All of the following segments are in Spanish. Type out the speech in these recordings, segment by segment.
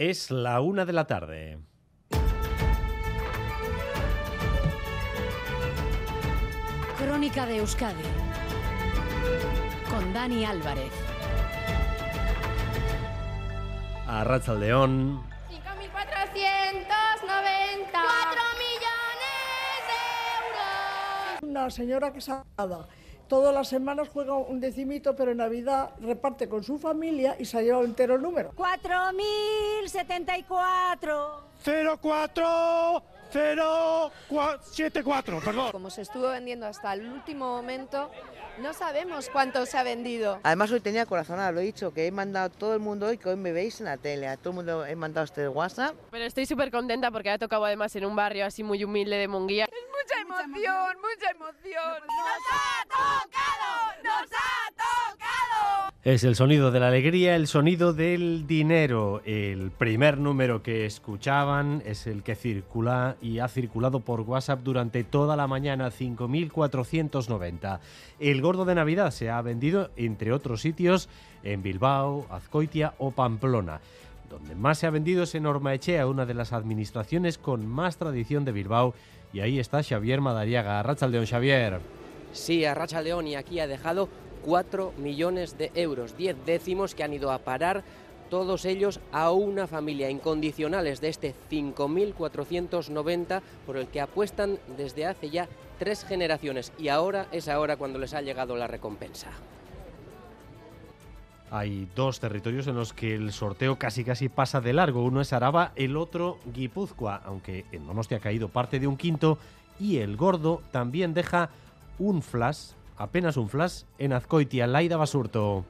Es la una de la tarde. Crónica de Euskadi con Dani Álvarez. A Racha León. 5.490. 4 millones de euros. Una señora casada. Todas las semanas juega un decimito, pero en Navidad reparte con su familia y se ha llevado entero el número. 4.074. 04 074, perdón. Como se estuvo vendiendo hasta el último momento, no sabemos cuánto se ha vendido. Además hoy tenía corazonada, lo he dicho, que he mandado a todo el mundo hoy que hoy me veis en la tele, a todo el mundo he mandado este WhatsApp. Pero estoy súper contenta porque ha tocado además en un barrio así muy humilde de Munguía. Es mucha emoción, mucha emoción. ¡Nos ha tocado! ¡Nos ha tocado! Es el sonido de la alegría, el sonido del dinero. El primer número que escuchaban es el que circula y ha circulado por WhatsApp durante toda la mañana, 5.490. El gordo de Navidad se ha vendido, entre otros sitios, en Bilbao, Azcoitia o Pamplona. Donde más se ha vendido es en Ormaechea, una de las administraciones con más tradición de Bilbao. Y ahí está Xavier Madariaga. Rachaldeón, Xavier. Sí, a Racha León y aquí ha dejado 4 millones de euros, 10 décimos que han ido a parar todos ellos a una familia incondicionales de este 5.490 por el que apuestan desde hace ya tres generaciones y ahora es ahora cuando les ha llegado la recompensa. Hay dos territorios en los que el sorteo casi casi pasa de largo. Uno es Araba, el otro Guipúzcoa, aunque en Donostia ha caído parte de un quinto y el gordo también deja un flash, apenas un flash, en Azcoitia, Laida Basurto.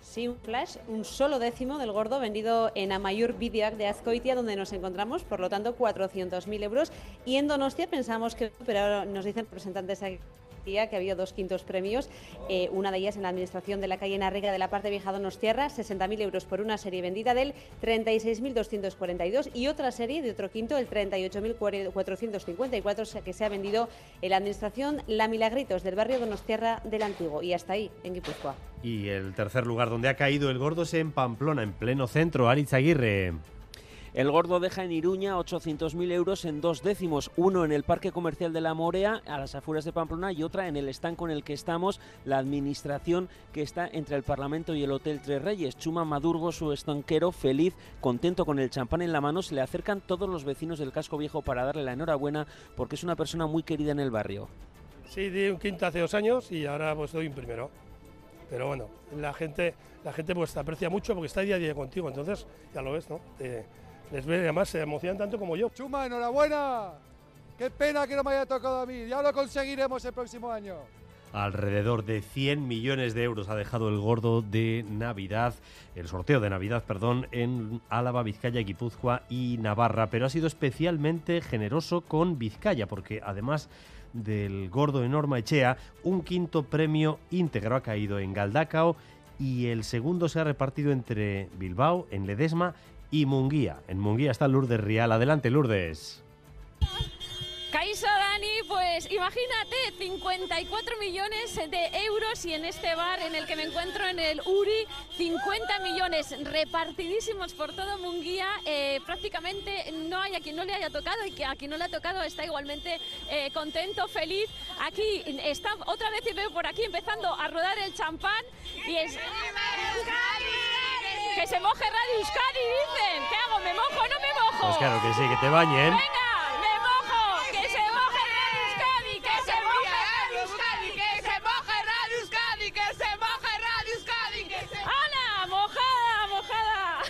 Sí, un flash, un solo décimo del gordo vendido en Amayur Bidiac de Azcoitia, donde nos encontramos, por lo tanto, 400.000 euros. Y en Donostia pensamos que, pero nos dicen representantes aquí que ha habido dos quintos premios, eh, una de ellas en la administración de la calle Narrega de la parte vieja Donostierra, 60.000 euros por una serie vendida del 36.242 y otra serie de otro quinto, el 38.454 que se ha vendido en la administración La Milagritos del barrio Donostierra del Antiguo y hasta ahí, en Guipúzcoa. Y el tercer lugar donde ha caído el gordo es en Pamplona, en pleno centro, Aritz Aguirre. El gordo deja en Iruña 800.000 euros en dos décimos, uno en el Parque Comercial de la Morea, a las afueras de Pamplona, y otra en el estanco en el que estamos, la administración que está entre el Parlamento y el Hotel Tres Reyes. Chuma Madurgo, su estanquero, feliz, contento con el champán en la mano, se le acercan todos los vecinos del casco viejo para darle la enhorabuena porque es una persona muy querida en el barrio. Sí, di un quinto hace dos años y ahora pues doy un primero. Pero bueno, la gente, la gente pues aprecia mucho porque está día a día contigo, entonces ya lo ves, ¿no? Te- les ve, además se emocionan tanto como yo. Chuma, enhorabuena. Qué pena que no me haya tocado a mí. Ya lo conseguiremos el próximo año. Alrededor de 100 millones de euros ha dejado el gordo de Navidad, el sorteo de Navidad, perdón, en Álava, Vizcaya, Guipúzcoa y Navarra, pero ha sido especialmente generoso con Vizcaya, porque además del gordo en Norma Echea, un quinto premio íntegro ha caído en Galdacao y el segundo se ha repartido entre Bilbao, en Ledesma y Munguía. En Munguía está Lourdes Rial. Adelante, Lourdes. Caiso Dani, pues imagínate, 54 millones de euros y en este bar en el que me encuentro en el Uri, 50 millones repartidísimos por todo Munguía. Eh, prácticamente no hay a quien no le haya tocado y que a quien no le ha tocado está igualmente eh, contento, feliz. Aquí está otra vez y veo por aquí empezando a rodar el champán y es... Que se moje Radio Euskadi, dicen. ¿Qué hago? ¿Me mojo o no me mojo? Pues claro que sí, que te bañen. ¡Venga! ¡Me mojo! ¡Que se moje Radio Euskadi! ¡Que se moje Radio Euskadi! ¡Que se moje Radio Euskadi! ¡Que se moje Radio Euskadi! ¡Que se... ¡Hala! ¡Mojada! ¡Mojada!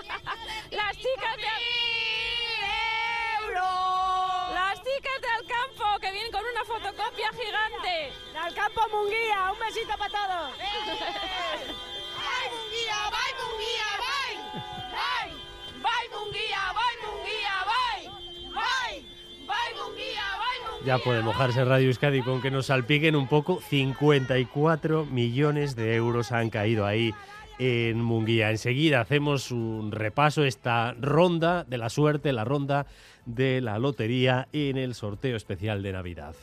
Las chicas de... Las chicas de Alcampo que vienen con una fotocopia gigante. De Alcampo Munguía, un besito para todos. Ya puede mojarse Radio Euskadi con que nos salpiquen un poco. 54 millones de euros han caído ahí en Munguía. Enseguida hacemos un repaso esta ronda de la suerte, la ronda de la lotería en el sorteo especial de Navidad.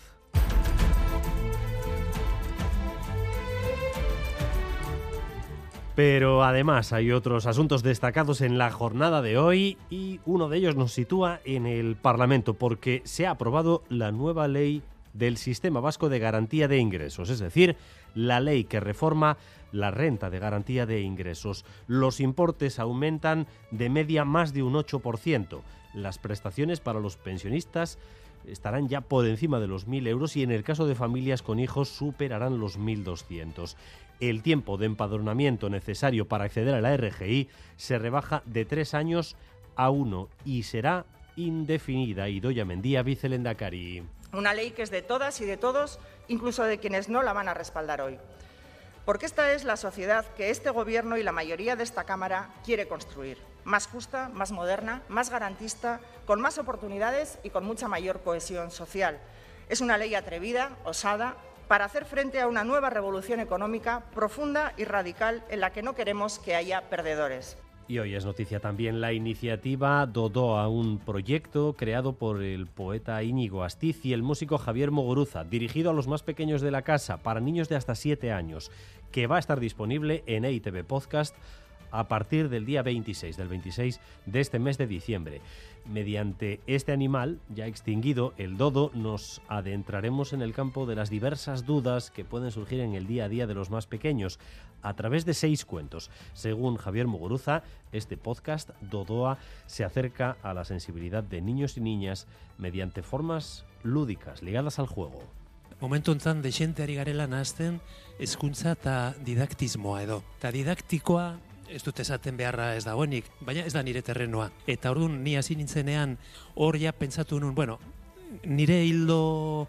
Pero además hay otros asuntos destacados en la jornada de hoy y uno de ellos nos sitúa en el Parlamento porque se ha aprobado la nueva ley del Sistema Vasco de Garantía de Ingresos, es decir, la ley que reforma la renta de garantía de ingresos. Los importes aumentan de media más de un 8%. Las prestaciones para los pensionistas estarán ya por encima de los 1.000 euros y en el caso de familias con hijos superarán los 1.200 el tiempo de empadronamiento necesario para acceder a la RGI se rebaja de tres años a uno y será indefinida. Idoya Mendía, vicelendacari. Una ley que es de todas y de todos, incluso de quienes no la van a respaldar hoy. Porque esta es la sociedad que este Gobierno y la mayoría de esta Cámara quiere construir. Más justa, más moderna, más garantista, con más oportunidades y con mucha mayor cohesión social. Es una ley atrevida, osada, para hacer frente a una nueva revolución económica profunda y radical en la que no queremos que haya perdedores. Y hoy es noticia también la iniciativa Dodoa, un proyecto creado por el poeta Íñigo Astiz y el músico Javier Mogoruza, dirigido a los más pequeños de la casa, para niños de hasta 7 años, que va a estar disponible en EITV Podcast a partir del día 26, del 26 de este mes de diciembre. Mediante este animal ya extinguido, el dodo, nos adentraremos en el campo de las diversas dudas que pueden surgir en el día a día de los más pequeños a través de seis cuentos. Según Javier Muguruza, este podcast, Dodoa, se acerca a la sensibilidad de niños y niñas mediante formas lúdicas ligadas al juego. momentu desente ari garela nahazten eta didaktismoa edo. Eta didaktikoa ez dut esaten beharra ez dagoenik, baina ez da nire terrenoa. Eta orduan ni hasi nintzenean hor ja pentsatu nun, bueno, nire hildo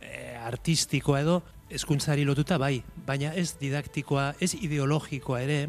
eh, artistikoa edo hezkuntzari lotuta bai, baina ez didaktikoa, ez ideologikoa ere,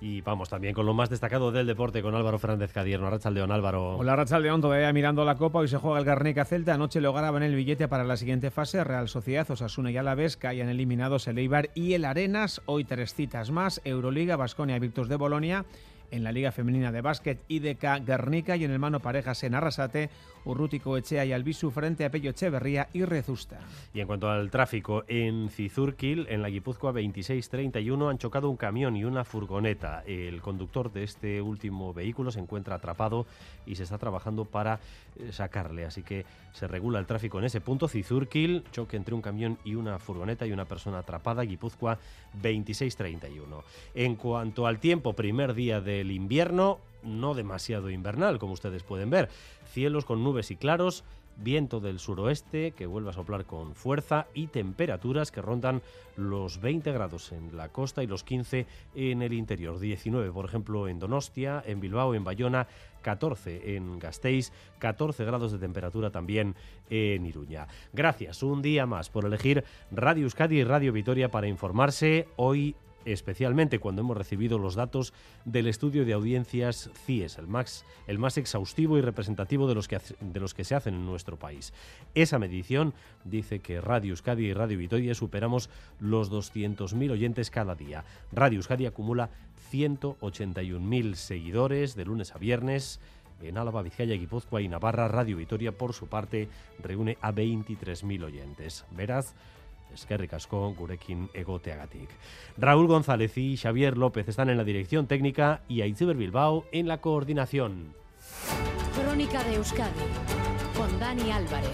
Y vamos también con lo más destacado del deporte con Álvaro Fernández Cadierno. Rachaldeón, Álvaro. Hola Rachaldeón, todavía mirando la Copa. Hoy se juega el Garnica Celta. Anoche lograba en el billete para la siguiente fase. Real Sociedad, Osasuna y Alavés hayan eliminados el Eibar y el Arenas. Hoy tres citas más. Euroliga, Basconia, Virtus de Bolonia en la Liga Femenina de Básquet IDK Guernica y en el mano parejas en Arrasate, Urrutico Echea y Albisu frente a Pello Echeverría y Rezusta. Y en cuanto al tráfico, en Cizurquil, en la Guipúzcoa 2631, han chocado un camión y una furgoneta. El conductor de este último vehículo se encuentra atrapado y se está trabajando para eh, sacarle. Así que se regula el tráfico en ese punto. Cizurquil, choque entre un camión y una furgoneta y una persona atrapada. Guipúzcoa 2631. En cuanto al tiempo, primer día del invierno, no demasiado invernal, como ustedes pueden ver. Cielos con nubes y claros, viento del suroeste que vuelve a soplar con fuerza y temperaturas que rondan los 20 grados en la costa y los 15 en el interior. 19, por ejemplo, en Donostia, en Bilbao, en Bayona, 14 en Gasteiz, 14 grados de temperatura también en Iruña. Gracias un día más por elegir Radio Euskadi y Radio Vitoria para informarse. Hoy especialmente cuando hemos recibido los datos del estudio de audiencias CIES, el más, el más exhaustivo y representativo de los, que, de los que se hacen en nuestro país. Esa medición dice que Radio Euskadi y Radio Vitoria superamos los 200.000 oyentes cada día. Radio Euskadi acumula 181.000 seguidores de lunes a viernes. En Álava, Vizcaya, Guipúzcoa y Navarra, Radio Vitoria, por su parte, reúne a 23.000 oyentes. Verás, Eskerrik asko gurekin egoteagatik. Raúl González y Xavier López están en la dirección técnica y Aitziber Bilbao en la coordinación. Crónica de Euskadi con Dani Álvarez.